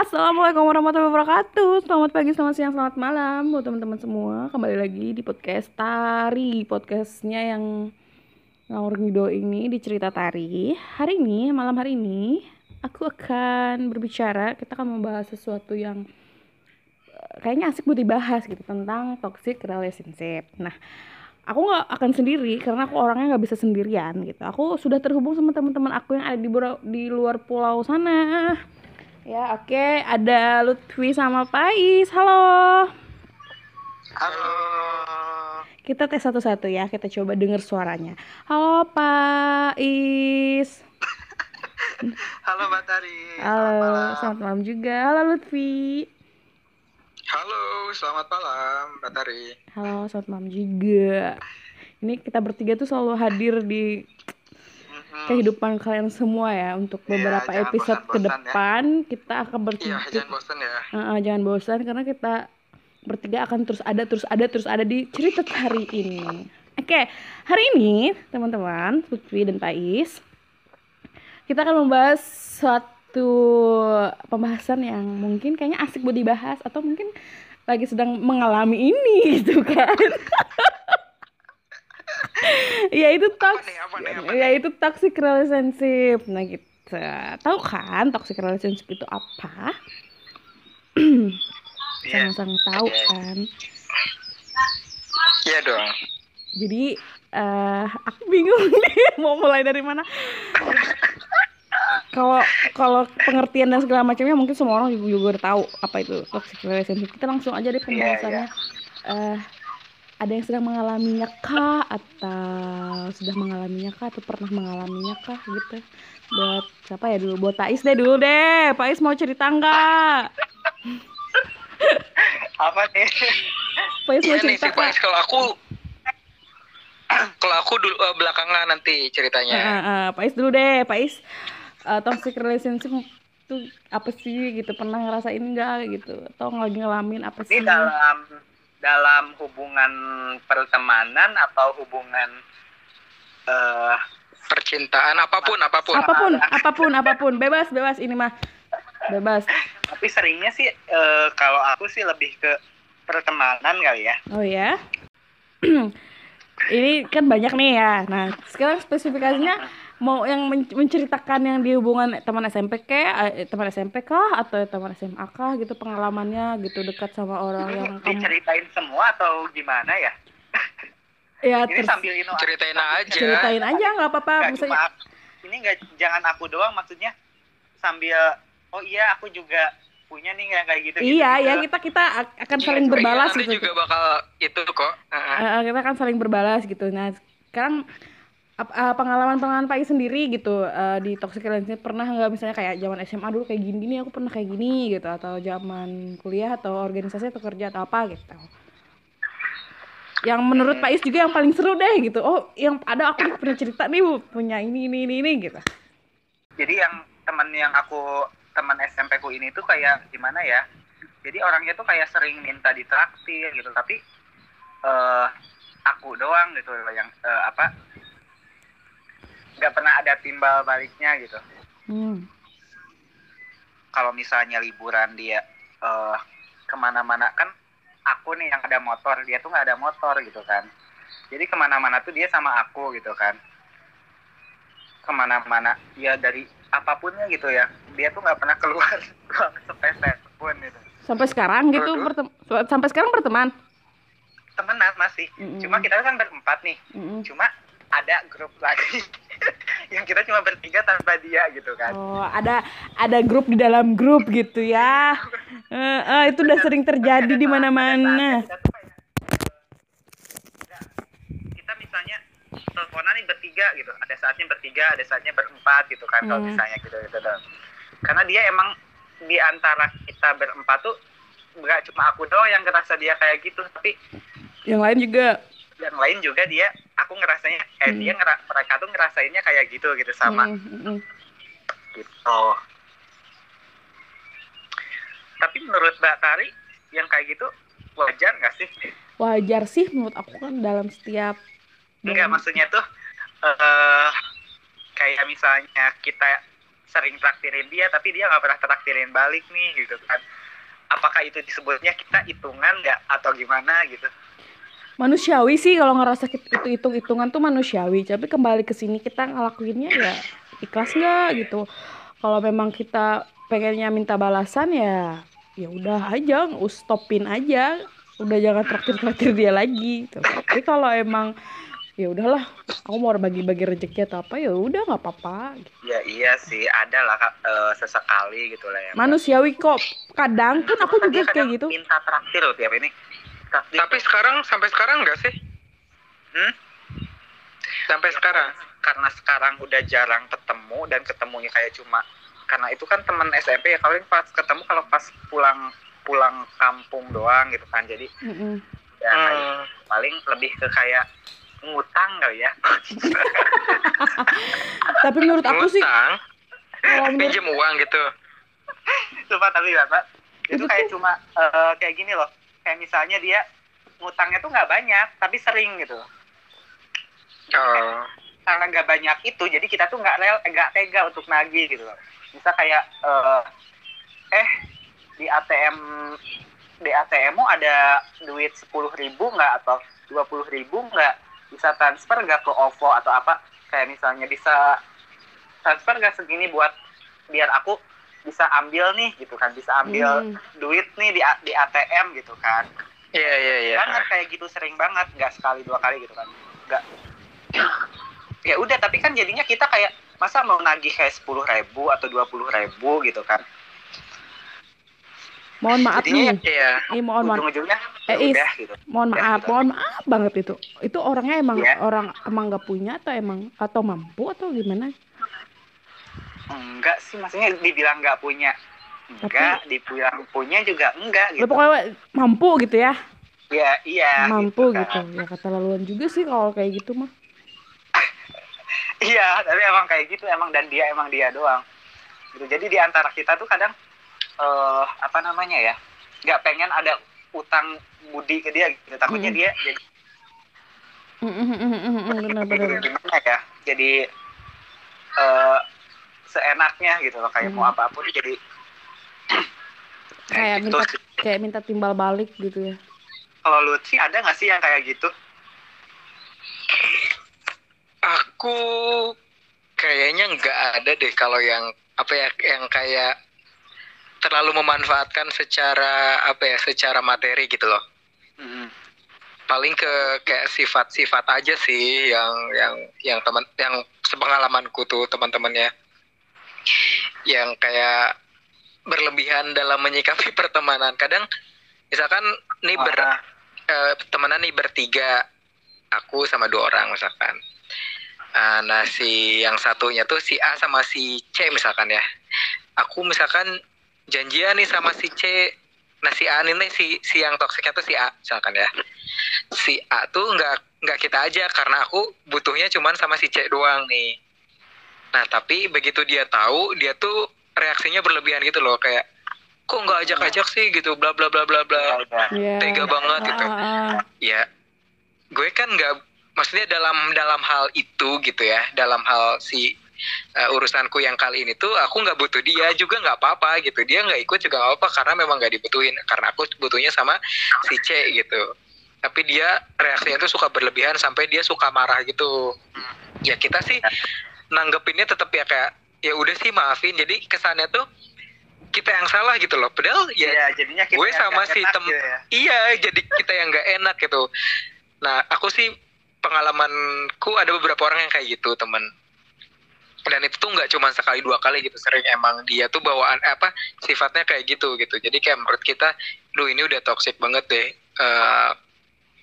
Assalamualaikum warahmatullahi wabarakatuh. Selamat pagi, selamat siang, selamat malam Buat teman-teman semua. Kembali lagi di podcast Tari Podcastnya yang Ngawur ngido ini di cerita Tari. Hari ini, malam hari ini Aku akan berbicara Kita akan membahas sesuatu yang eh, Kayaknya asik buat dibahas gitu Tentang toxic relationship. Nah aku nggak akan sendiri karena aku orangnya nggak bisa sendirian gitu. Aku sudah terhubung sama teman-teman aku yang ada di di luar pulau sana ya oke. Okay. ada Lutfi sama Pais halo. Halo. Kita tes satu-satu ya. Kita coba dengar suaranya. Halo Pais halo Mbak Tari. Halo selamat malam. selamat malam juga. Halo Lutfi. Halo, selamat malam, Mbak Tari. Halo, selamat malam juga. Ini kita bertiga tuh selalu hadir di kehidupan kalian semua ya untuk iya, beberapa ya, episode bosan, ke depan ya. kita akan bertiga. Iya, jangan bosan ya. Uh, jangan bosan karena kita bertiga akan terus ada, terus ada, terus ada di cerita hari ini. Oke, okay, hari ini teman-teman, Putri dan Pais, kita akan membahas suatu pembahasan yang mungkin kayaknya asik buat dibahas atau mungkin lagi sedang mengalami ini gitu kan ya itu toxic. ya itu toxic relationship. Nah gitu. Tahu kan toxic relationship itu apa? Yeah. sama-sama tahu yeah. kan? Iya yeah, dong. Jadi uh, aku bingung nih mau mulai dari mana. Kalau kalau pengertian dan segala macamnya mungkin semua orang juga, juga udah tahu apa itu toxic relationship. Kita langsung aja deh pembahasannya yeah, yeah. Uh, ada yang sedang mengalaminya kah? Atau sudah mengalaminya kah? Atau pernah mengalaminya kah? Gitu. Buat siapa ya dulu? Buat Pais deh dulu deh. Pais mau cerita enggak apa nih Pais mau iya cerita nih, Pais kalau aku kalau aku dulu uh, belakangan nanti ceritanya. Uh, uh, Pais dulu deh. Pais uh, toxic relationship itu apa sih gitu? Pernah ngerasain enggak gitu? Atau lagi ngalamin apa sih? dalam dalam hubungan pertemanan atau hubungan uh, percintaan apa pun apa pun. Apa pun apa pun apa pun. Bebas bebas ini mah. Bebas. Tapi seringnya sih uh, kalau aku sih lebih ke pertemanan kali ya. Oh ya ini kan banyak nih ya. Nah sekarang spesifikasinya mau yang menceritakan yang di hubungan teman SMP ke eh, teman SMP kah? Atau teman SMA kah? Gitu pengalamannya gitu dekat sama orang ini yang diceritain kamu... semua atau gimana ya? Ya ini sambil ini ceritain aja. Ceritain aja nggak apa-apa misalnya ini nggak jangan aku doang maksudnya sambil oh iya aku juga punya nih nggak kayak gitu iya gitu, ya kita kita akan iya, saling berbalas gitu. juga bakal itu kok. Uh, kita akan saling berbalas gitu. Nah sekarang uh, pengalaman-pengalaman Pak sendiri gitu uh, di toxic relationship pernah nggak? Misalnya kayak zaman SMA dulu kayak gini-gini aku pernah kayak gini gitu atau zaman kuliah atau organisasi atau kerja atau apa gitu. Yang menurut Pak Is juga yang paling seru deh gitu. Oh yang ada aku punya cerita nih bu. Punya ini ini ini ini gitu. Jadi yang teman yang aku teman SMP ku ini tuh kayak gimana ya? Jadi orangnya tuh kayak sering minta ditraktir gitu tapi uh, aku doang gitu yang uh, apa nggak pernah ada timbal baliknya gitu. Hmm. kalau misalnya liburan dia uh, ke mana-mana kan aku nih yang ada motor dia tuh nggak ada motor gitu kan. Jadi ke mana-mana tuh dia sama aku gitu kan. Ke mana-mana ya dari apapunnya gitu ya dia tuh nggak pernah keluar sepeser pun gitu. Sampai sekarang gitu bertem- sampai sekarang berteman? Temenan masih. Mm -hmm. cuma kita kan berempat nih. Mm -hmm. cuma ada grup lagi yang kita cuma bertiga tanpa dia gitu kan. Oh ada ada grup di dalam grup gitu ya. Uh, uh, itu udah sering terjadi di mana-mana. Kita misalnya teleponan nih bertiga gitu. Ada saatnya bertiga ada saatnya berempat gitu kan hmm. kalau misalnya gitu gitu. Karena dia emang di antara kita berempat tuh nggak cuma aku doang yang ngerasa dia kayak gitu tapi yang lain juga yang lain juga dia aku ngerasanya eh hmm. dia ngera, mereka tuh ngerasainnya kayak gitu gitu sama hmm. Hmm. hmm. gitu tapi menurut Mbak Tari yang kayak gitu wajar nggak sih wajar sih menurut aku kan dalam setiap enggak maksudnya tuh uh, kayak misalnya kita sering traktirin dia tapi dia nggak pernah traktirin balik nih gitu kan apakah itu disebutnya kita hitungan nggak atau gimana gitu manusiawi sih kalau ngerasa itu hitung hitungan tuh manusiawi. Tapi kembali ke sini kita ngelakuinnya ya ikhlas nggak gitu. Kalau memang kita pengennya minta balasan ya ya udah aja stopin aja. Udah jangan traktir traktir dia lagi gitu. tapi kalau emang ya udahlah aku mau bagi-bagi rezeki atau apa ya udah nggak apa-apa gitu. ya iya sih ada lah uh, sesekali gitu lah ya manusiawi kok kadang pun aku juga kayak gitu. Minta traktir loh tiap ini traktir. tapi sekarang sampai sekarang enggak sih hmm? sampai ya, sekarang karena sekarang udah jarang ketemu dan ketemunya kayak cuma karena itu kan teman SMP ya kalau pas ketemu kalau pas pulang pulang kampung doang gitu kan jadi mm -hmm. ya hmm. paling lebih ke kayak ngutang kali ya tapi menurut aku sih kalau pinjam uang gitu coba tapi bapak itu, itu kayak tuh... cuma uh, kayak gini loh kayak misalnya dia ngutangnya tuh nggak banyak tapi sering gitu. Oh. karena nggak banyak itu jadi kita tuh nggak rel nggak tega untuk nagih gitu loh. Bisa kayak uh, eh di ATM di ATMmu ada duit sepuluh ribu nggak atau dua puluh ribu nggak? Bisa transfer nggak ke OVO atau apa? Kayak misalnya bisa transfer nggak segini buat biar aku bisa ambil nih gitu kan. Bisa ambil hmm. duit nih di di ATM gitu kan. Iya yeah, iya yeah, iya. Yeah. banget kayak gitu sering banget. Nggak sekali dua kali gitu kan. Nggak. Ya udah tapi kan jadinya kita kayak masa mau nagih kayak sepuluh ribu atau dua puluh ribu gitu kan. Mohon maaf Jadinya, nih. Ya, eh, mohon maaf. Eh, is, udah, gitu. mohon maaf mohon maaf banget itu. Itu orangnya emang ya. orang emang nggak punya atau emang atau mampu atau gimana enggak sih maksudnya dibilang nggak punya. Enggak Tapi, dibilang punya juga enggak gitu. pokoknya mampu gitu ya? Ya iya mampu gitu, kan. gitu. ya kata laluan juga sih kalau kayak gitu mah. Iya tapi emang kayak gitu emang dan dia emang dia doang. Gitu. Jadi di antara kita tuh kadang uh, apa namanya ya nggak pengen ada utang budi ke dia gitu. Takutnya mm. dia jadi benar-benar gimana ya? Jadi uh, seenaknya gitu loh kayak mm. mau apa pun jadi kayak gitu. minta kayak minta timbal balik gitu ya kalau lu sih ada nggak sih yang kayak gitu aku kayaknya nggak ada deh kalau yang apa ya yang kayak terlalu memanfaatkan secara apa ya secara materi gitu loh hmm. paling ke kayak sifat-sifat aja sih yang yang yang teman yang sepengalamanku tuh teman-temannya yang kayak berlebihan dalam menyikapi pertemanan. Kadang misalkan nih ber uh, nih bertiga aku sama dua orang misalkan. Uh, nah si yang satunya tuh si A sama si C misalkan ya. Aku misalkan janjian nih sama si C. Nah si A ini si si yang toksiknya tuh si A misalkan ya. Si A tuh nggak nggak kita aja karena aku butuhnya cuman sama si C doang nih nah tapi begitu dia tahu dia tuh reaksinya berlebihan gitu loh kayak kok nggak ajak-ajak sih? gitu bla bla bla bla bla. Yeah. tega banget gitu. Uh. ya gue kan nggak maksudnya dalam dalam hal itu gitu ya dalam hal si uh, urusanku yang kali ini tuh aku nggak butuh dia juga nggak apa-apa gitu. Dia nggak ikut juga nggak apa karena memang nggak dibutuhin karena aku butuhnya sama si C gitu. Tapi dia reaksinya tuh suka berlebihan sampai dia suka marah gitu. Ya kita sih nanggepinnya tetap ya kayak ya udah sih maafin. Jadi kesannya tuh kita yang salah gitu loh. Padahal ya, ya jadinya kita gue sama si tem gitu ya. iya jadi kita yang nggak enak gitu. Nah aku sih pengalamanku ada beberapa orang yang kayak gitu temen. Dan itu tuh nggak cuma sekali dua kali gitu sering. Emang dia tuh bawaan eh, apa sifatnya kayak gitu gitu. Jadi kayak menurut kita lu ini udah toxic banget deh. Uh,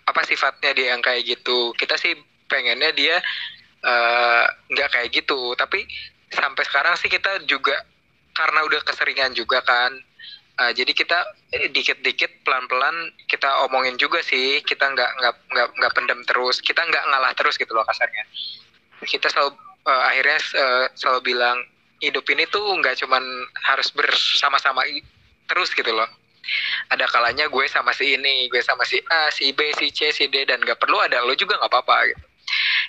apa sifatnya dia yang kayak gitu. Kita sih pengennya dia nggak uh, kayak gitu. Tapi sampai sekarang sih kita juga karena udah keseringan juga kan uh, jadi kita dikit-dikit pelan-pelan kita omongin juga sih. Kita nggak nggak nggak nggak pendem terus. Kita nggak ngalah terus gitu loh kasarnya. Kita selalu uh, akhirnya uh, selalu bilang hidup ini tuh nggak cuman harus bersama-sama terus gitu loh. Ada kalanya gue sama si ini gue sama si A si B si C si D dan nggak perlu ada lo juga nggak apa-apa gitu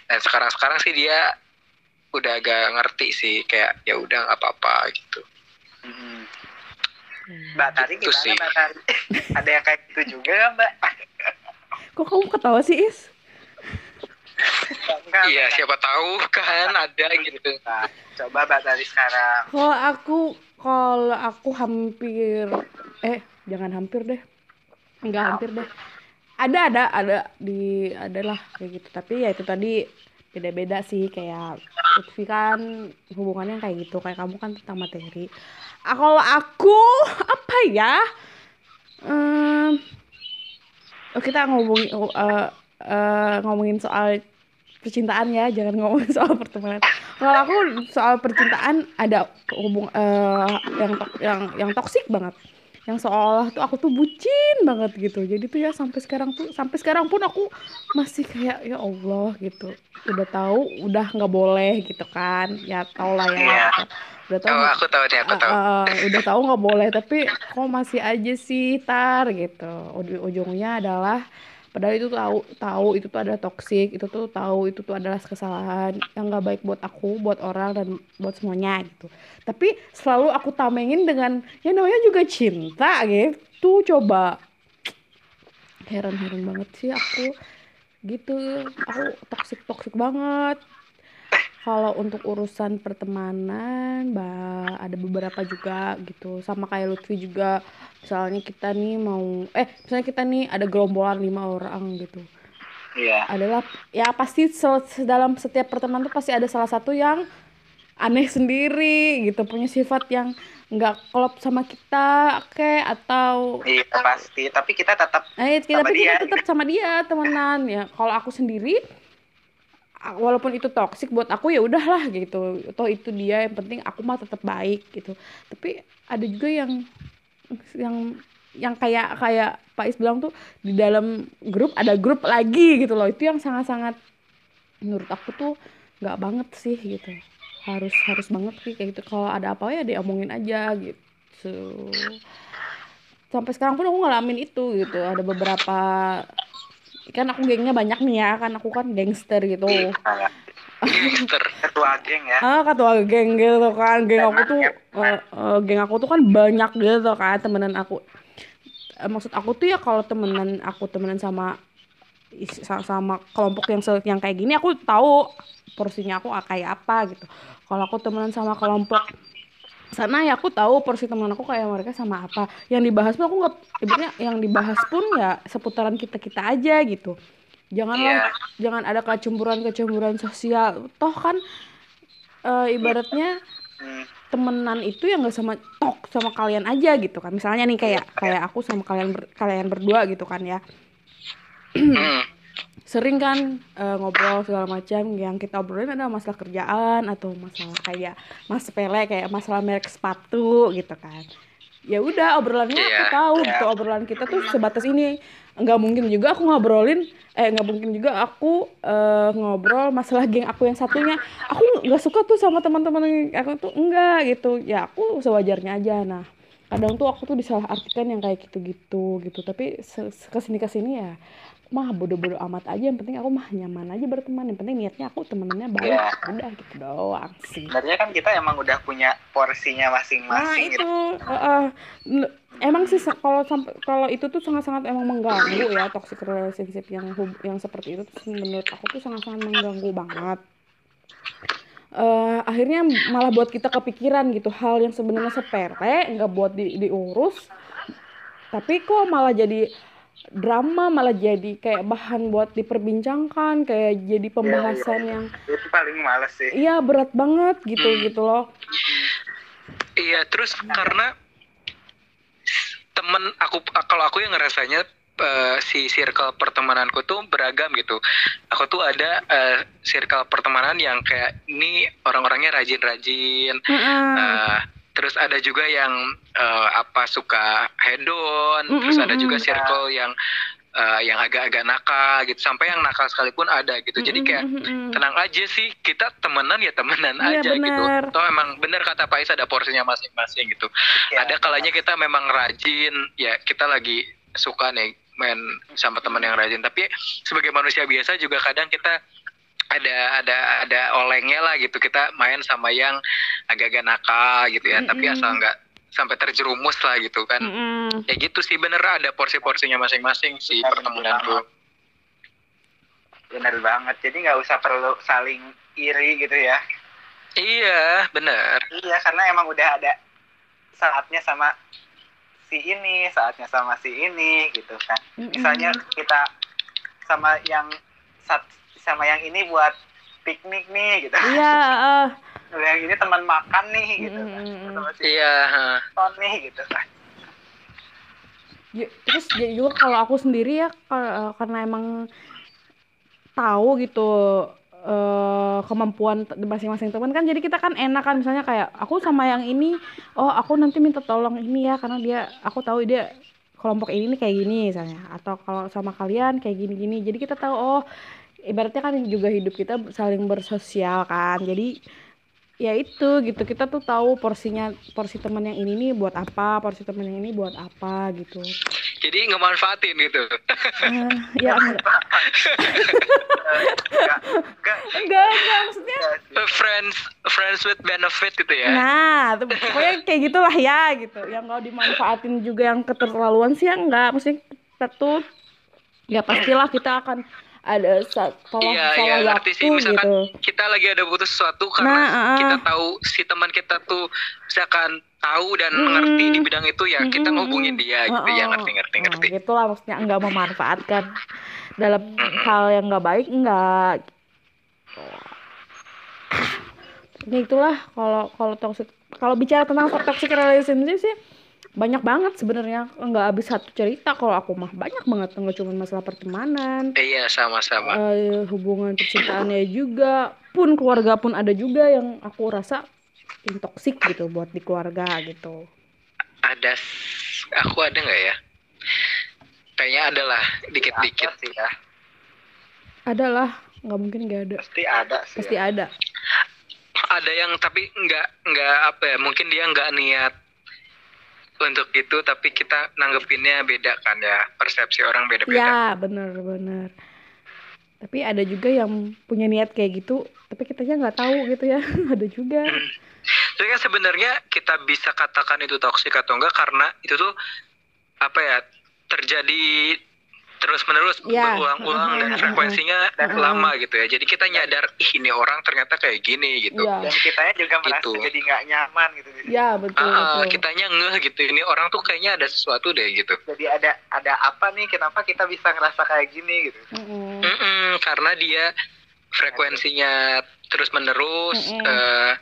dan sekarang sekarang sih dia udah agak ngerti sih kayak ya udah nggak apa-apa gitu Hmm. Mbak Tari Gitu gimana sih. Mbak Tari? Ada yang kayak gitu juga nggak, Mbak? Kok kamu ketawa sih, Is? Enggak, iya siapa tahu kan ada gitu Nah, coba Mbak Tari sekarang. Kalau aku kalau aku hampir eh jangan hampir deh. Enggak hampir deh. Ada ada ada di adalah kayak gitu. Tapi ya itu tadi beda-beda sih kayak Lutfi kan hubungannya kayak gitu kayak kamu kan tentang materi. Ah, aku apa ya? Oh, kita ngomongin eh, eh, ngomongin soal percintaan ya, jangan ngomongin soal pertemanan. Kalau aku soal percintaan ada hubung eh, yang yang yang toksik banget. Yang seolah tuh aku tuh bucin banget gitu. Jadi tuh ya sampai sekarang tuh sampai sekarang pun aku masih kayak ya Allah gitu. Udah tahu udah nggak boleh gitu kan. Ya tau lah ya. Iya. Udah tahu oh aku tahu nih aku tahu Ah, ah, udah tahu nggak boleh tapi kok masih aja sih tar gitu Uj- ujungnya adalah padahal itu tahu tahu itu tuh adalah toksik itu tuh tahu itu tuh adalah kesalahan yang nggak baik buat aku buat orang dan buat semuanya gitu. Tapi selalu aku tamengin dengan ya namanya juga cinta gitu. Coba. Heran-heran banget sih aku. Gitu. Aku toksik toksik banget kalau untuk urusan pertemanan bah ada beberapa juga gitu sama kayak Lutfi juga misalnya kita nih mau eh misalnya kita nih ada gerombolan lima orang gitu Iya. adalah ya pasti dalam setiap pertemanan tuh pasti ada salah satu yang aneh sendiri gitu punya sifat yang nggak klop sama kita oke atau Iya pasti, tapi kita tetap Eh, tapi kita dia. tetap sama dia temenan ya. Kalau aku sendiri, walaupun itu toksik buat aku ya udahlah gitu. Toh itu dia yang penting aku mah tetap baik gitu. Tapi ada juga yang yang yang kayak kayak Pak Is bilang tuh di dalam grup ada grup lagi gitu loh. Itu yang sangat-sangat menurut aku tuh nggak banget sih gitu. Harus harus banget sih kayak gitu. Kalau ada apa ya diomongin aja gitu sampai sekarang pun aku ngalamin itu gitu ada beberapa kan aku gengnya banyak nih ya kan aku kan gangster gitu. Kayak gangster. Ketua geng ya. ah ketua geng gitu kan. Geng aku tuh eh, eh, geng aku tuh kan banyak gitu kan temenan aku. Eh, maksud aku tuh ya kalau temenan aku temenan sama sama kelompok yang yang kayak gini aku tahu porsinya aku kayak apa gitu. Kalau aku temenan sama kelompok sana ya aku tahu porsi teman aku kayak mereka sama apa yang dibahas pun aku nggak ibaratnya yang dibahas pun ya seputaran kita kita aja gitu janganlah Iya. jangan ada kecemburuan kecemburuan sosial toh kan eh, ibaratnya Hmm. temenan itu yang nggak sama tok sama kalian aja gitu kan misalnya nih kayak kayak aku sama kalian ber- kalian berdua gitu kan ya Hmm. Sering kan eh, ngobrol segala macam yang kita obrolin adalah masalah kerjaan atau masalah kayak mas sepele kayak masalah merek sepatu gitu kan. Ya udah obrolannya aku Iya, tahu gitu obrolan kita tuh sebatas ini. Nggak mungkin juga aku ngobrolin eh nggak mungkin juga aku eh, ngobrol masalah geng aku yang satunya. Aku nggak suka tuh sama teman-teman yang aku tuh enggak gitu. Ya aku sewajarnya aja. Nah kadang tuh aku tuh disalah artikan yang kayak gitu-gitu gitu. Tapi ke sini ke sini ya mah bodoh-bodoh amat aja. Yang penting aku mah nyaman aja berteman. Yang penting niatnya aku temenannya baik. Iya. udah gitu doang sih. Sebenarnya kan kita emang udah punya porsinya nah masing-masing itu gitu. N- emang sih kalau kalau itu tuh sangat-sangat emang mengganggu ya toxic relationship yang yang seperti itu menurut aku tuh sangat-sangat mengganggu banget eh akhirnya malah buat kita kepikiran gitu hal yang sebenarnya sepele nggak buat di- diurus tapi kok malah jadi drama malah jadi kayak bahan buat diperbincangkan kayak jadi pembahasan yang Itu paling males sih. iya berat banget gitu Hmm. gitu loh Iya, terus karena temen aku kalau aku yang ngerasanya eh, si circle pertemananku tuh beragam gitu. Aku tuh ada eh, circle pertemanan yang kayak ini orang-orangnya rajin-rajin. Eh, terus ada juga yang eh, apa suka hedon. Terus ada juga circle yang eh, yang agak-agak nakal gitu. Sampai yang nakal sekalipun ada gitu. Jadi kayak tenang aja sih kita temenan ya temenan Iya, aja gitu benar. toh emang bener kata Pak Is ada porsinya masing-masing gitu Ya, ada kalanya kita memang rajin ya kita lagi suka nih main sama teman yang rajin. Tapi sebagai manusia biasa juga kadang kita ada ada ada olengnya lah gitu. Kita main sama yang agak-agak nakal gitu ya. Tapi Mm-mm. asal nggak sampai terjerumus lah gitu kan. Mm-mm. ya gitu sih bener. Ada porsi-porsinya masing-masing sih pertemanan benar. tuh benar banget. Jadi nggak usah perlu saling iri gitu ya. Iya bener. Iya karena emang udah ada saatnya sama si ini saatnya sama si ini gitu kan. Misalnya kita sama yang sama yang ini buat piknik nih gitu iya eh. yang ini teman makan nih gitu kan. Sama si iya. Ton nih gitu kan. Ya, terus ya juga kalau aku sendiri ya eh, karena emang tahu gitu eh, kemampuan masing-masing teman kan jadi kita kan enak kan misalnya kayak aku sama yang ini oh aku nanti minta tolong ini ya karena dia aku tahu dia kelompok ini nih kayak gini misalnya. Atau kalau sama kalian kayak gini-gini jadi kita tahu oh ibaratnya kan juga hidup kita saling bersosial kan jadi ya itu gitu kita tuh tahu porsinya porsi teman yang ini nih buat apa porsi teman yang ini buat apa gitu jadi ngemanfaatin gitu. Eh, ya enggak. Enggak enggak enggak enggak maksudnya friends friends with benefit gitu ya. Nah tuh, pokoknya kayak gitulah ya gitu. Yang nggak dimanfaatin juga yang keterlaluan sih ya enggak. Maksudnya kita tuh ya pastilah kita akan ada sa- salah Iya, salah iya, ngerti waktu sih. Misalkan gitu. kita lagi ada butuh sesuatu karena Nah, ah. kita tahu si teman kita tuh misalkan tahu dan Mm-mm. mengerti di bidang itu ya kita Mm-mm. ngehubungin dia gitu ya Heeh. ngerti ngerti Nah, ngerti. gitulah maksudnya enggak memanfaatkan dalam hal yang enggak baik enggak ya itulah kalau kalau toxic kalau bicara tentang toxic relationship sih banyak banget sebenarnya nggak habis satu cerita kalau aku mah banyak banget nggak cuma masalah pertemanan Iya sama-sama. eh, hubungan percintaannya juga pun keluarga pun ada juga yang aku rasa yang toxic gitu buat di keluarga gitu Ada aku ada nggak ya? Kayaknya ada lah dikit-dikit. Ada sih ya adalah nggak mungkin nggak ada pasti ada sih pasti ya. ada Ada yang tapi nggak nggak apa ya? Mungkin dia nggak niat untuk itu tapi kita nanggepinnya beda kan ya persepsi orang beda-beda. ya bener tapi ada juga yang punya niat kayak gitu tapi kitanya nggak tahu gitu ya ada juga Jadi kan sebenarnya kita bisa katakan itu toksik atau enggak karena itu tuh apa ya terjadi terus menerus Ya. berulang-ulang dan Heeh, frekuensinya heeh. lama gitu ya. Jadi kita nyadar ih ini orang ternyata kayak gini gitu. ya dan kitanya juga merasa Gitu. jadi nggak nyaman gitu ya betul Ah, betul kitanya ngeh gitu ini orang tuh kayaknya ada sesuatu deh gitu. jadi ada ada apa nih kenapa kita bisa ngerasa kayak gini gitu Mm-mm. Mm-mm, karena dia frekuensinya terus menerus Mm-mm. eh,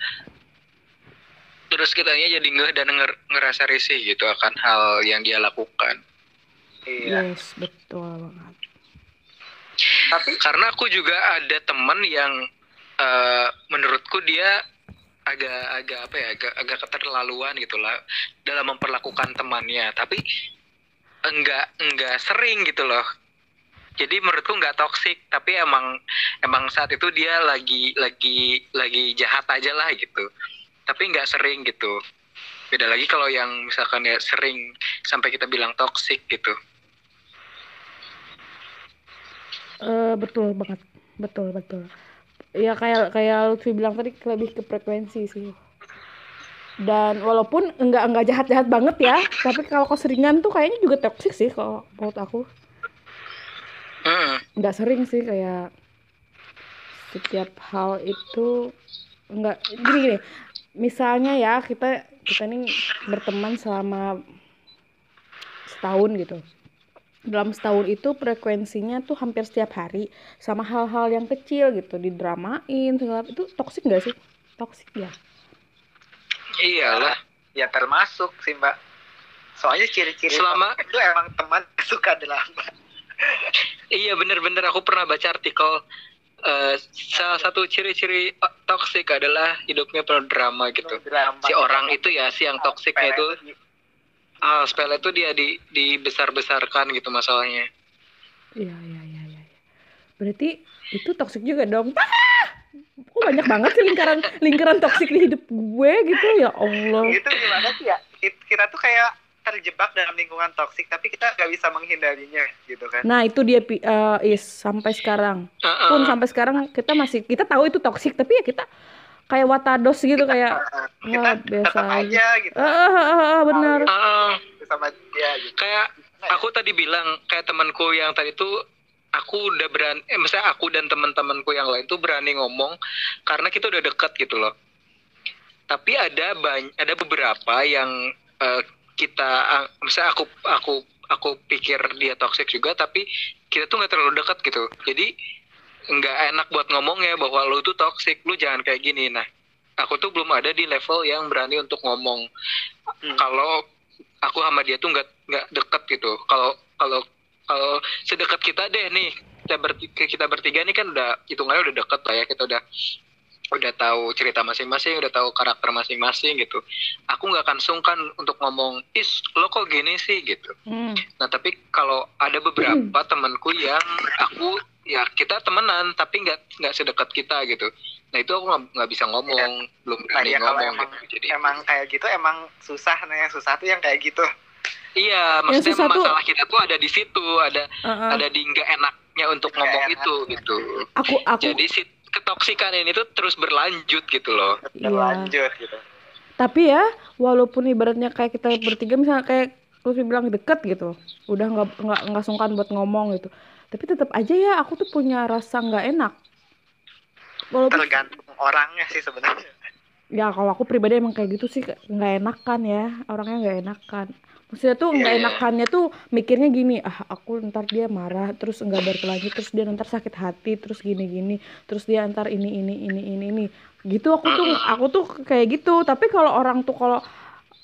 terus kitanya jadi ngeh dan nger- ngerasa risih gitu akan hal yang dia lakukan. iya. Yes betul banget. Tapi karena aku juga ada teman yang eh, menurutku dia agak agak apa ya agak agak keterlaluan gitulah dalam memperlakukan temannya. Tapi enggak enggak sering gitu loh. Jadi menurutku nggak toksik tapi emang emang saat itu dia lagi lagi lagi jahat aja lah gitu tapi nggak sering gitu. Beda lagi kalau yang misalkan ya sering sampai kita bilang toksik gitu. Eh, betul banget. Betul betul. Ya kayak kayak Lutfi bilang tadi lebih ke frekuensi sih. Dan walaupun enggak enggak jahat jahat banget ya tapi kalau keseringan tuh kayaknya juga toxic sih kalau menurut aku. Hmm. nggak sering sih kayak setiap hal itu enggak gini gini misalnya ya kita kita nih berteman selama setahun gitu. Dalam setahun itu frekuensinya tuh hampir setiap hari sama hal-hal yang kecil gitu didramain segala itu toksik nggak sih? Toksik ya? Iyalah ya termasuk sih mbak. Soalnya ciri-ciri Selama- itu emang teman suka drama. Iya bener-bener. Aku pernah baca artikel eh, salah satu ciri-ciri eh, toksik adalah hidupnya penuh drama gitu. drama Si orang itu ya si yang toksiknya itu hal sepele itu dia di dibesar-besarkan gitu masalahnya. iya iya iya iya berarti itu toksik juga dong ah! kok banyak banget sih lingkaran lingkaran toksik di hidup gue gitu ya Allah itu gimana sih ya Kit- kita tuh kayak terjebak dalam lingkungan toksik tapi kita nggak bisa menghindarinya gitu kan Nah, itu dia eh, is sampai sekarang. Heeh. Pun sampai sekarang kita masih kita tahu itu toksik, tapi ya kita kayak watados gitu kayak Nah, wah, kita biasa tetap aja. aja gitu Eh, eh, eh, eh, benar. Sama dia gitu kayak Nah, aku tadi bilang kayak temanku yang tadi tuh aku udah berani eh misalnya aku dan teman-temanku yang lain tuh berani ngomong karena kita udah deket gitu loh tapi ada banyak ada beberapa yang eh, kita ah, misalnya aku aku aku pikir dia toxic juga tapi kita tuh nggak terlalu dekat gitu. Jadi nggak enak buat ngomong ya bahwa lu tuh toxic lu jangan kayak gini. Nah aku tuh belum ada di level yang berani untuk ngomong. Hmm. kalau aku sama dia tuh nggak nggak deket gitu. Kalau kalau kalau sedekat kita deh nih kita bertiga, kita bertiga nih kan udah hitungannya udah deket lah ya kita udah udah tahu cerita masing-masing udah tahu karakter masing-masing gitu aku nggak akan sungkan untuk ngomong is lo kok gini sih gitu Hmm. nah tapi kalau ada beberapa temanku yang aku ya kita temenan tapi nggak nggak sedekat kita gitu nah itu aku nggak- bisa ngomong belum nah berani ya kalau ngomong emang gitu jadi emang kayak gitu emang susah nah yang susah tuh yang kayak gitu Iya, maksudnya tuh- masalah kita tuh ada di situ, ada Eh, eh. ada di nggak enaknya untuk ngomong enak. itu gitu. Aku aku Jadi si ketoksikan ini tuh terus berlanjut gitu loh. Iya. berlanjut gitu Tapi ya, walaupun ibaratnya kayak kita bertiga misalnya kayak Lutfi bilang deket gitu, udah nggak nggak nggak sungkan buat ngomong gitu. Tapi tetap aja ya, aku tuh punya rasa nggak enak. Walaupun tergantung orangnya sih sebenarnya ya kalau aku pribadi emang kayak gitu sih nggak enakan ya, orangnya nggak enakan. Maksudnya tuh nggak Iya. enakannya tuh mikirnya gini, ah aku ntar dia marah, terus nggak berkelanjut, terus dia ntar sakit hati, terus gini-gini, terus dia ntar ini ini ini ini ini. Gitu aku tuh aku tuh kayak gitu. Tapi kalau orang tuh kalau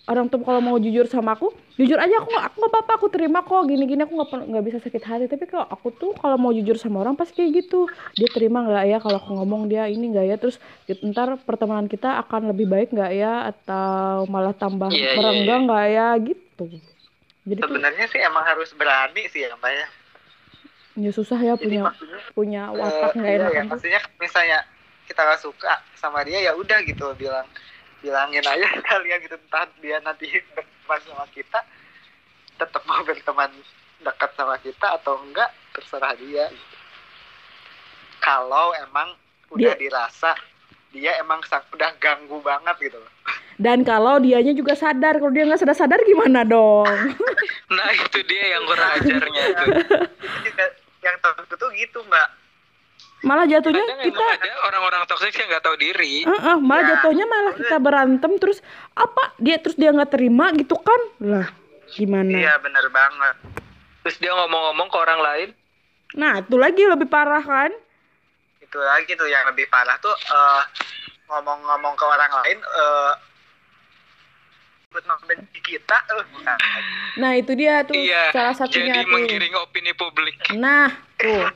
orang tuh kalau mau jujur sama aku, jujur aja aku aku nggak apa-apa, aku terima kok gini-gini aku nggak nggak bisa sakit hati. Tapi kalau aku tuh kalau mau jujur sama orang pasti kayak gitu. Dia terima nggak ya kalau aku ngomong dia ini nggak ya, terus ntar pertemanan kita akan lebih baik nggak ya atau malah tambah Iya, iya, merenggang iya. nggak ya gitu. Jadi tuh sebenarnya sih emang harus berani sih ya mbak ya. Ya susah ya jadi punya maksudnya punya eh, watak nggak iya enak ya, maksudnya misalnya kita nggak suka sama dia ya udah gitu bilang bilangin aja kalian gitu. Entah dia nanti berteman sama kita tetap mau berteman dekat sama kita atau enggak terserah dia. Gitu. kalau emang udah Dia- dirasa dia emang udah ganggu banget gitu Dan kalau dianya juga sadar, kalau dia nggak sadar sadar gimana dong? Nah itu dia yang kurang ajarnya itu. itu juga yang takut tuh gitu mbak Malah jatuhnya Kadang kita, ada orang-orang toksik yang nggak tahu diri. Eh, eh, malah Ya. jatuhnya malah kita berantem terus apa dia terus dia nggak terima gitu kan? Lah gimana? iya bener banget Terus dia ngomong-ngomong ke orang lain. Nah itu lagi lebih parah kan? itu lagi tuh yang lebih parah tuh eh, ngomong-ngomong ke orang lain eh buat membenci kita eh bukan Nah itu dia tuh Iya. salah satunya Jadi tuh. menggiring opini publik. Nah tuh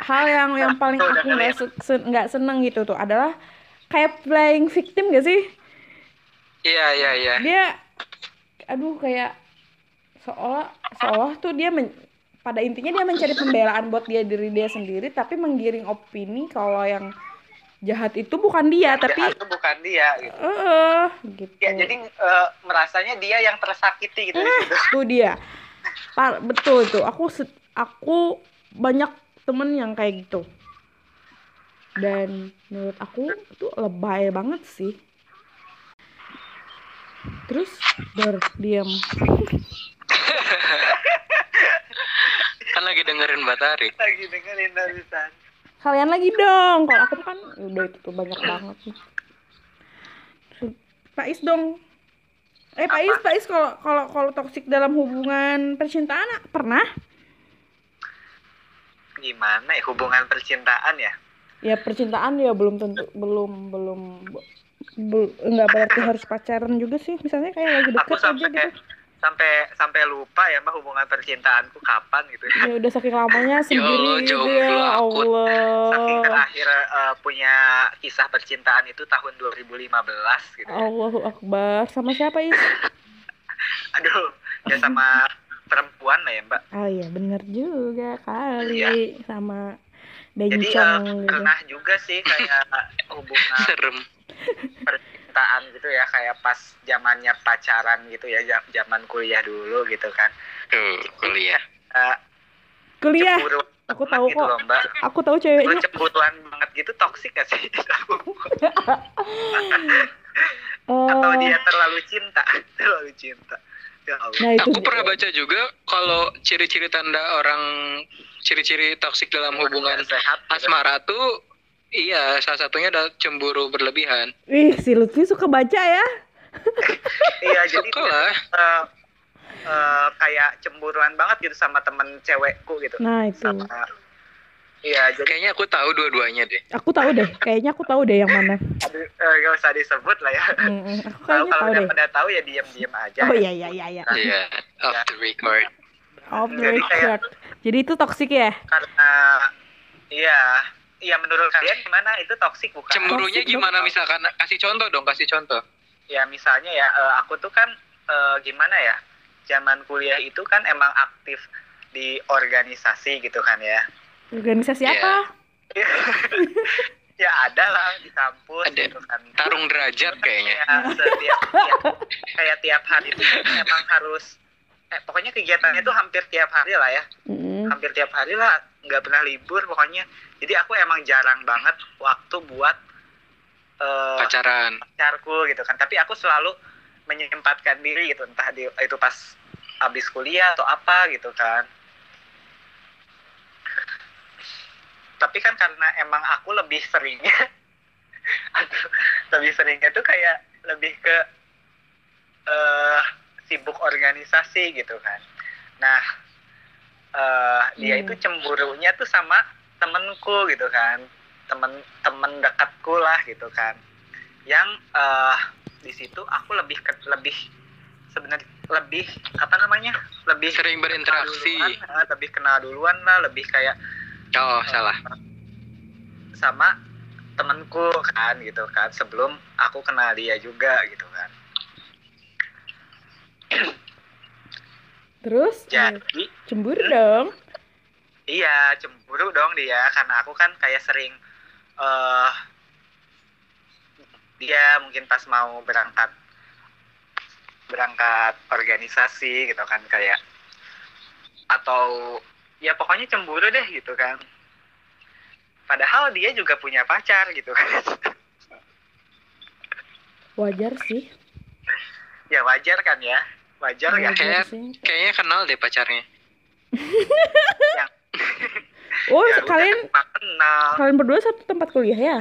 hal yang yang paling aku nggak se- nggak seneng gitu tuh adalah kayak playing victim gak sih? Iya iya iya. dia aduh kayak seolah seolah tuh dia men- pada intinya dia mencari pembelaan buat dia diri dia sendiri tapi menggiring opini kalau yang jahat itu bukan dia tapi itu bukan dia gitu. Eh gitu. ya jadi eh, merasanya dia yang tersakiti gitu di situ. Tuh dia. Par- betul tuh aku aku banyak temen yang kayak gitu. Dan menurut aku itu lebay banget sih. Terus berdiam. Kan lagi dengerin Batari. lagi dengerin barusan kalian lagi dong. Kalau aku kan ya udah itu tuh banyak banget. Nih Pak Is dong. Eh Pak Is Pak Is kalau kalau kalau toksik dalam hubungan percintaan ah, pernah? Gimana ya hubungan percintaan ya? Ya percintaan ya belum tentu belum belum bel- nggak berarti harus pacaran juga sih. Misalnya kayak lagi deket aja gitu sampai sampai lupa ya mbak hubungan percintaanku kapan gitu ya ya udah saking lamanya sendiri gitu ya akut. saking Allah terakhir eh, punya kisah percintaan itu tahun 2015 gitu ya. Allahu Akbar sama siapa Is aduh ya sama perempuan lah ya mbak oh iya bener juga kali Iya. sama jadi eh, bencong gitu pernah juga sih kayak hubungan Serem. Percintaan gitu ya kayak pas zamannya pacaran gitu ya zaman kuliah dulu gitu kan. Tuh, kuliah. Eh, kuliah? aku tahu gitu kok. loh mbak. Aku tahu lu ceweknya cemburuan banget gitu toksik gak sih? Eh, atau dia terlalu cinta? Terlalu cinta. Ya Allah. Nah itu Aku pernah baca juga kalau ciri-ciri tanda orang ciri-ciri toksik dalam hubungan sehat gitu. asmara tuh iya salah satunya adalah cemburu berlebihan. Ih, si Lutfi suka baca ya. iya jadi Suka lah. eh, eh, kayak cemburuan banget gitu sama temen cewekku gitu Nah, itu. sama iya jadi Kayaknya aku tahu dua-duanya deh. Aku tahu deh, kayaknya aku tahu deh yang mana. aduh, eh, gak usah disebut lah ya Mm-mm, aku kalau kayaknya kalau tahu udah deh. pada tahu ya diem-diem aja Oh ya. iya iya iya iya. Iya, off the record. Off the Jadi kayak- record. Jadi itu toksik ya? karena iya iya menurut kalian gimana itu toksik bukan Cemburunya Toxic dong. gimana misalkan kasih contoh dong, kasih contoh. ya misalnya ya eh, aku tuh kan eh, gimana ya zaman kuliah itu kan emang aktif di organisasi gitu kan ya Organisasi Iya. apa? ya ada lah di kampus Ada. gitu kan Tarung derajat kayaknya. kayak setiap tiap- kayak tiap hari itu emang harus eh, pokoknya kegiatannya tuh hampir tiap hari lah ya Mm-mm. hampir tiap hari lah nggak pernah libur pokoknya jadi aku emang jarang banget waktu buat eh, Pacaran. pacarku gitu kan tapi aku selalu menyempatkan diri gitu entah di, itu pas habis kuliah atau apa gitu kan tapi kan karena emang aku lebih seringnya aduh, lebih seringnya tuh kayak lebih ke eh sibuk organisasi gitu kan nah eh dia Hmm. itu cemburunya tuh sama temenku gitu kan temen-temen dekatku lah gitu kan yang eh di situ aku lebih ke, lebih sebenarnya lebih apa namanya lebih Sering berinteraksi. kenal duluan, eh, lebih kenal duluan lah lebih kayak Oh, salah. sama temenku kan gitu kan sebelum aku kenal dia juga gitu kan Terus jadi cemburu dong. iya cemburu dong dia karena aku kan kayak sering eh dia mungkin pas mau berangkat berangkat organisasi gitu kan kayak atau ya pokoknya cemburu deh gitu kan padahal dia juga punya pacar gitu kan Wajar sih. ya wajar kan ya wajar ya Wajar Kayak- sih. Kayaknya kenal deh pacarnya. Oh, ya, kalian kenal kenal kalian berdua satu tempat kuliah ya?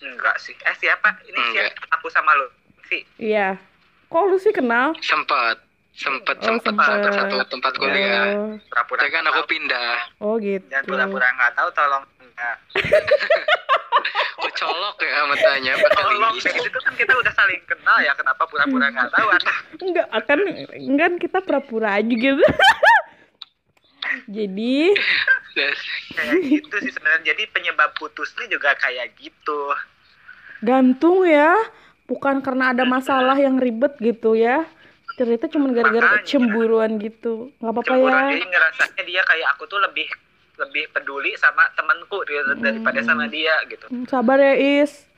enggak sih eh siapa ini Enggak. siapa aku sama lu sih Iya. Kok lu sih kenal? Sempat. Sempat, Oh, sempat sempat. satu, tempat kuliah. Oh, pura-pura Tapi kan aku pindah. oh gitu. jangan pura-pura nggak tahu tolong enggak Kok colok ya matanya pakai tolong lingis. kayak gitu kan kita udah saling kenal ya kenapa pura-pura nggak tahu atau Enggak, akan enggak kita pura-pura aja gitu. Jadi, kayak gitu sih sebenarnya jadi penyebab putusnya juga kayak gitu gantung ya. Bukan karena ada masalah yang ribet gitu ya. Cerita cuma gara-gara cemburuan gitu. nggak apa-apa ya. jadi ngerasanya dia kayak aku tuh lebih lebih peduli sama temanku gitu, daripada sama dia gitu Hmm, Sabar ya, Is.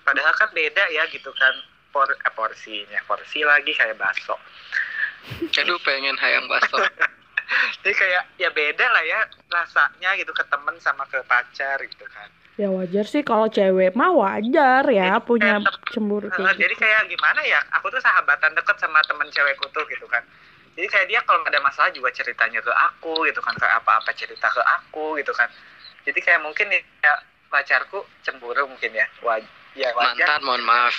padahal kan beda ya gitu kan por eh, porsinya porsi lagi kayak bakso Aduh pengen hayang baso. jadi kayak ya beda lah ya rasanya gitu ke temen sama ke pacar gitu kan Ya wajar sih kalau cewek mah wajar ya Jadi punya kayak cemburu kayak jadi gitu. kayak gimana ya aku tuh sahabatan deket sama temen cewekku tuh gitu kan jadi kayak dia kalau ada masalah juga ceritanya ke aku gitu kan kayak apa-apa cerita ke aku gitu kan. Jadi kayak mungkin ya pacarku cemburu mungkin ya. Waj ya wajar. Mantan, mohon maaf.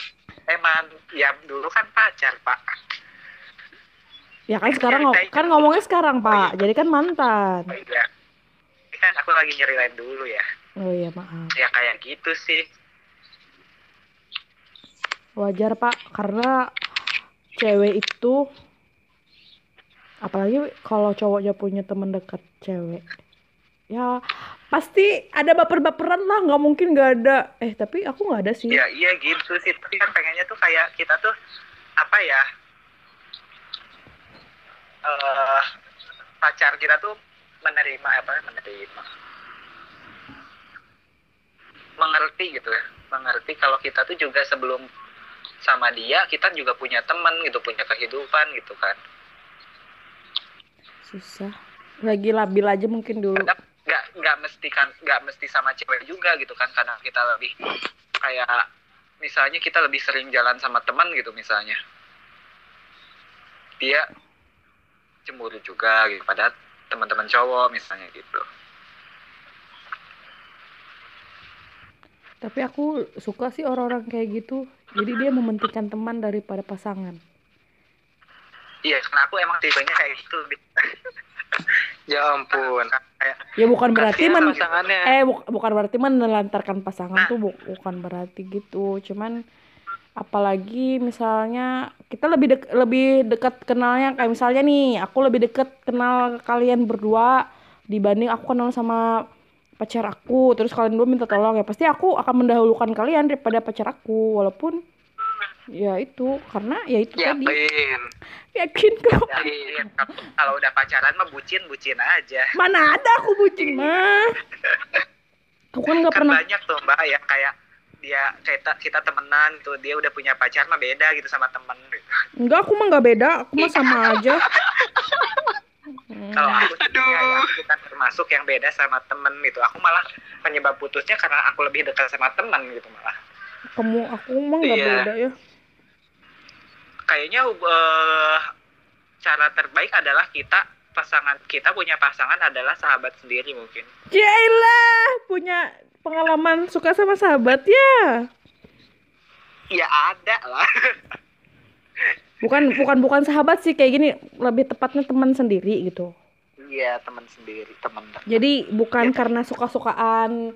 emang ya dulu kan pacar pak. Ya kan sekarang ngo- kan ngomongnya sekarang, Pak. Jadi kan mantan. oh, iya. Ini kan aku lagi nyeritain dulu ya. Oh iya, maaf. ya kayak gitu sih. Wajar, Pak, karena cewek itu apalagi kalau cowoknya punya teman dekat cewek. Ya, pasti ada baper-baperan lah, nggak mungkin nggak ada. Eh, tapi aku nggak ada sih. ya iya gitu sih tapi kan pengennya tuh kayak kita tuh apa ya eh pacar kita tuh menerima apa menerima mengerti gitu ya mengerti kalau kita tuh juga sebelum sama dia kita juga punya teman gitu punya kehidupan gitu kan susah. Lagi labil aja mungkin dulu. Kadang nggak nggak mesti kan nggak mesti sama cewek juga gitu kan karena kita lebih kayak misalnya kita lebih sering jalan sama teman gitu misalnya. Dia cemburu juga gitu pada teman-teman cowok misalnya gitu. Tapi aku suka sih orang-orang kayak gitu. Jadi dia mementingkan teman daripada pasangan iya karena aku emang tipenya kayak gitu Ya ampun. ya bukan berarti men eh bu- bukan berarti menelantarkan pasangan tuh bu- bukan berarti gitu. Cuman apalagi misalnya kita lebih dek lebih dekat kenalnya kayak misalnya nih aku lebih dekat kenal kalian berdua dibanding aku kenal sama pacar aku. Terus kalian dua minta tolong ya pasti aku akan mendahulukan kalian daripada pacar aku walaupun ya itu karena ya itu tadi Yakin. yakin kok ya, iya, kalau udah pacaran mah bucin bucin aja mana ada aku bucin mah aku kan nggak kan pernah banyak tuh mbak ya kayak dia kita kita temenan tuh dia udah punya pacar mah beda gitu sama temen gitu. enggak aku mah nggak beda aku mah sama aja Hmm. kalau aku sih Aduh. ya, ya, aku kan termasuk yang beda sama temen gitu aku malah penyebab putusnya karena aku lebih dekat sama temen gitu malah kamu aku mah nggak Iya. beda ya kayaknya eh, cara terbaik adalah kita pasangan kita punya pasangan adalah sahabat sendiri mungkin. Jailah punya pengalaman suka sama sahabat ya. Ya ada lah. Bukan bukan bukan sahabat sih kayak gini. Lebih tepatnya teman sendiri gitu. Iya teman sendiri teman jadi bukan Ya. karena suka-sukaan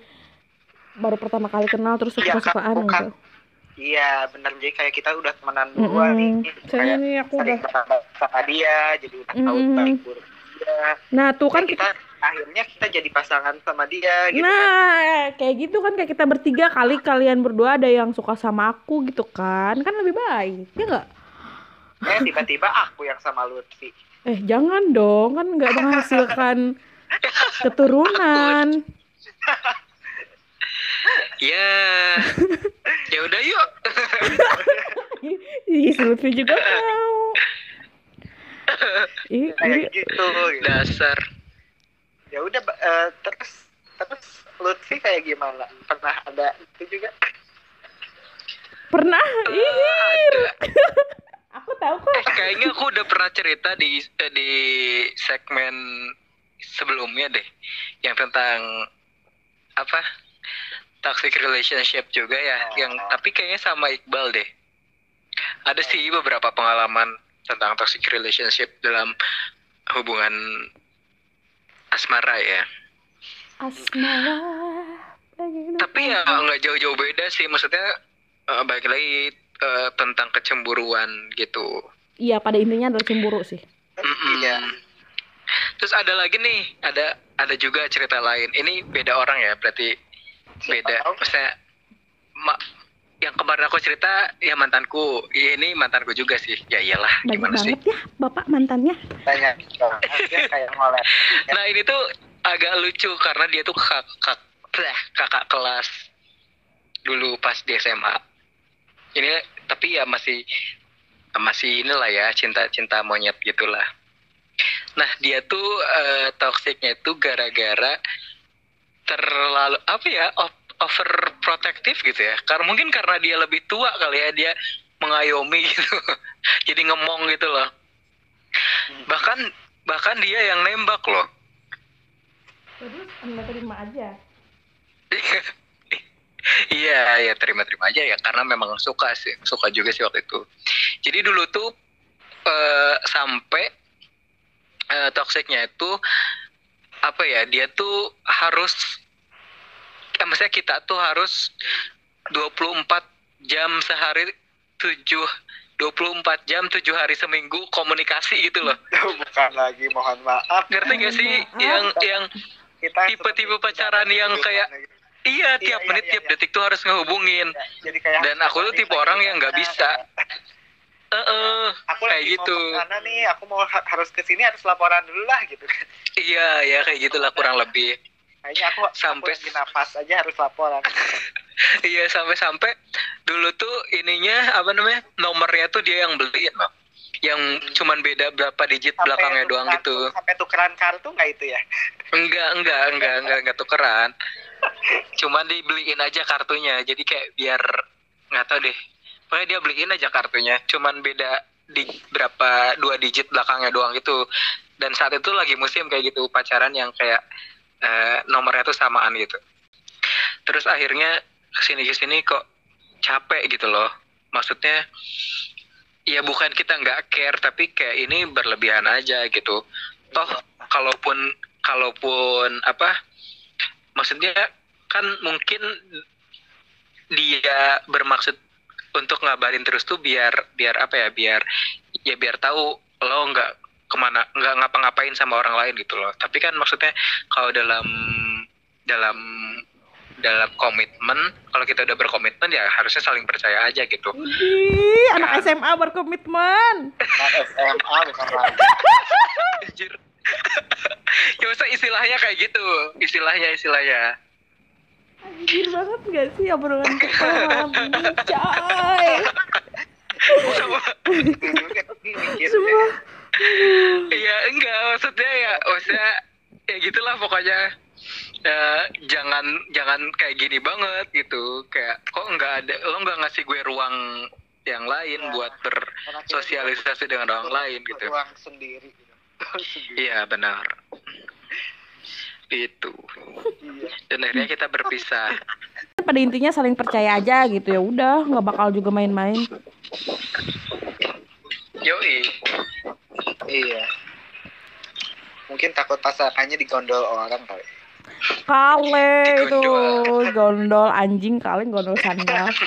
baru pertama kali kenal terus Ya, suka-sukaan bukan. gitu iya bener jadi kayak kita udah temenan duluan Mm-mm. nih Saya kayak nih aku sering udah sama dia jadi udah tahu Mm-mm. baik buruk dia nah tuh kan kan kita akhirnya kita jadi pasangan sama dia gitu kan. Nah, kayak gitu kan kayak kita bertiga kali kalian berdua ada yang suka sama aku gitu kan. Kan lebih baik. Ya enggak? eh tiba-tiba aku yang sama Lutfi Eh, jangan dong. Kan nggak menghasilkan keturunan. Ya. ya udah yuk. Ih, Lutfi juga mau. Iri. gitu. Dasar. ya udah eh, terus terus Lutfi kayak gimana pernah ada itu juga pernah? Eh, Ih, ada. aku tahu kok. Eh, kayaknya aku udah pernah cerita di eh, di segmen sebelumnya deh yang tentang apa toxic relationship juga ya yang tapi kayaknya sama Iqbal deh ada sih beberapa pengalaman tentang toxic relationship dalam hubungan asmara ya Asmara. tapi ya nggak jauh-jauh beda sih maksudnya eh, balik lagi eh, tentang kecemburuan gitu Iya, pada intinya adalah cemburu sih. Mm-mm. iya Terus ada lagi nih, ada ada juga cerita lain. Ini beda orang ya, berarti beda. tahu. Maksudnya ma- yang kemarin aku cerita ya mantanku, ya, ini mantanku juga sih. Ya iyalah, Banyak gimana sih? banget ya bapak mantannya. banyak kayak ngolet Nah ini tuh agak lucu karena dia tuh kakak kakak, kakak kelas dulu pas di SMA. Ini tapi ya masih masih inilah ya cinta-cinta monyet gitulah. Nah dia tuh eh, toksiknya itu gara-gara terlalu apa ya overprotective gitu ya. Karena mungkin karena dia lebih tua kali ya dia mengayomi gitu. Jadi ngemong gitu loh. Bahkan bahkan dia yang nembak loh. Terus anda terima aja. Iya, ya terima-terima aja ya karena memang suka sih, suka juga sih waktu itu. Jadi dulu tuh eh, sampai eh, toksiknya itu apa ya? Dia tuh harus eh, maksudnya kita tuh harus 24 jam sehari 7 24 jam 7 hari seminggu komunikasi gitu loh. bukan lagi mohon maaf Ngerti gak sih Maaf. yang yang kita Tipe-tipe pacaran yang kayak iya Iya, tiap iya, menit iya, tiap iya. detik tuh harus ngehubungin. jadi kayak Dan aku tuh tipe orang yang nggak bisa. Heeh. aku kayak lagi gitu. mau ke mana nih aku mau ha- harus ke sini harus laporan dulu lah gitu Iya, ya kayak gitulah kurang lebih. kayaknya aku Sampai- aku napas aja harus laporan iya sampai-sampai dulu tuh ininya apa namanya nomornya tuh dia yang beliin loh yang cuman beda berapa digit belakangnya doang tukeran- gitu Sampai tukeran kartu nggak itu ya? enggak enggak enggak enggak enggak tukeran cuman dibeliin aja kartunya jadi kayak biar nggak tahu deh pokoknya dia beliin aja kartunya. Cuman beda di berapa dua digit belakangnya doang gitu. Dan saat itu lagi musim kayak gitu pacaran yang kayak eh, nomornya tuh samaan gitu. Terus akhirnya ke sini ke sini kok capek gitu loh. Maksudnya ya bukan kita nggak care tapi kayak ini berlebihan aja gitu. Toh kalaupun kalaupun apa maksudnya kan mungkin dia bermaksud untuk ngabarin terus tuh biar biar apa ya biar ya biar tahu lo nggak ke mana nggak ngapa-ngapain sama orang lain gitu loh tapi kan maksudnya kalau dalam dalam dalam komitmen kalau kita udah berkomitmen ya harusnya saling percaya aja gitu Ih, anak SMA berkomitmen. Nah, SMA bukan lagi. Anjir. ya masa istilahnya kayak gitu istilahnya istilahnya Anjir banget gak sih obrolan kita malam ini, coy. Semua. Iya enggak maksudnya ya maksudnya ya gitulah pokoknya Eh, jangan jangan kayak gini banget gitu kayak kok nggak ada lo nggak ngasih gue ruang yang lain Ya. buat bersosialisasi dengan orang lain gitu Ruang sendiri. gitu. Sendiri. iya benar itu Iya. dan akhirnya kita berpisah Pada intinya saling percaya aja gitu ya udah nggak bakal juga main-main. yoi Iya. Mungkin takut pasangannya digondol orang kali. Kale itu gondol anjing kali gondol sandal.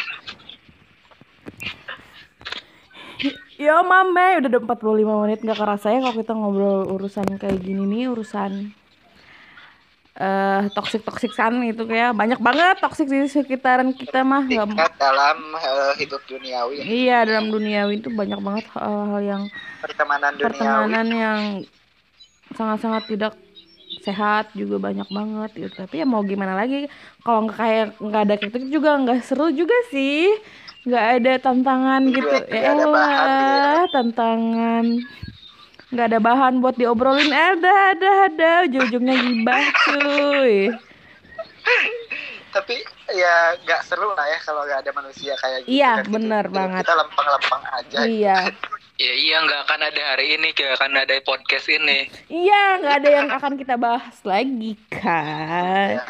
Ya mame udah 45 menit nggak kerasa ya kalau kita ngobrol urusan kayak gini nih urusan eh toksik toksik san itu kayak banyak banget toksik di sekitaran kita mah. Tingkat dalam eh, hidup duniawi, iya dalam duniawi itu banyak banget hal-hal yang pertemanan duniawi. pertemanan yang sangat-sangat tidak sehat juga banyak banget gitu. Tapi ya mau gimana lagi kalau nggak kayak nggak ada kritik juga nggak seru juga sih. Nggak ada tantangan gitu. ya gitu elah tantangan nggak ada bahan buat diobrolin Eh, ada ada ada ujung-ujungnya gibah cuy Tapi ya nggak seru lah ya kalau nggak ada manusia kayak gitu. Iya, kan. bener Hidup banget. Kita lempeng-lempeng aja. iya ya iya nggak akan ada hari ini nggak akan ada podcast ini iya nggak ada yang akan kita bahas lagi kan Iya.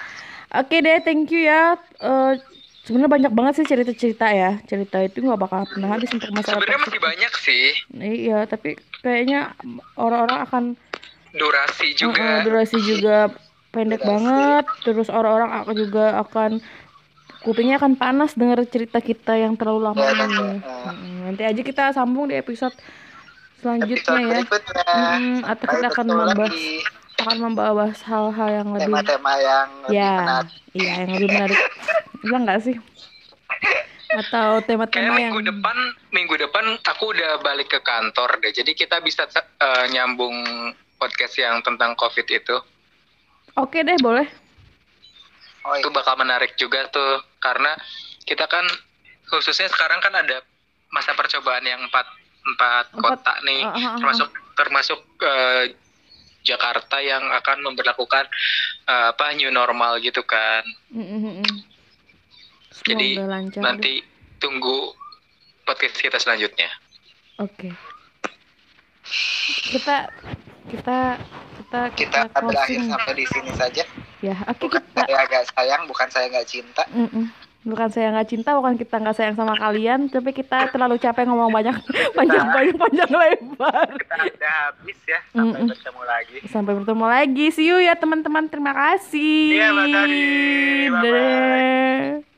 Oke deh, thank you ya. Eh sebenarnya banyak banget sih cerita-cerita ya. Cerita itu nggak bakal pernah habis untuk masalah sebenarnya masih banyak sih Iya, tapi kayaknya orang-orang akan durasi juga durasi juga pendek Durasi. banget. Terus orang-orang akan juga akan kupingnya akan panas denger cerita kita yang terlalu lama Ya, ini. Mm, Nanti aja kita sambung di episode selanjutnya Episode ya. berikutnya. Mm, atau kita akan membahas lagi akan membahas hal-hal yang lebih tema-tema yang lebih ya menarik. iya yang lebih menarik iya enggak sih atau tema-tema yang minggu depan, minggu depan aku udah balik ke kantor deh. Jadi kita bisa eh, nyambung podcast yang tentang COVID itu. oke deh boleh Oh iya. Itu bakal menarik juga tuh karena kita kan khususnya sekarang kan ada masa percobaan yang empat empat Empat, kota nih, ah, ah, ah, termasuk termasuk eh, Jakarta yang akan memperlakukan eh, apa new normal gitu kan. Mm, mm, mm, mm. Jadi, lancar deh. Nanti tunggu podcast kita selanjutnya. oke kita kita kita Kita akan berakhir closing sampai di sini saja. ya oke Bukan kita saya agak sayang, bukan saya nggak cinta. Mm-mm. bukan saya nggak cinta bukan kita nggak sayang sama kalian tapi kita terlalu capek ngomong banyak panjang panjang panjang lebar Kita udah habis ya. Sampai Mm-mm. bertemu lagi. sampai bertemu lagi see you ya teman-teman terima kasih Iya, Mbak Tari. Bye-bye. Dadah.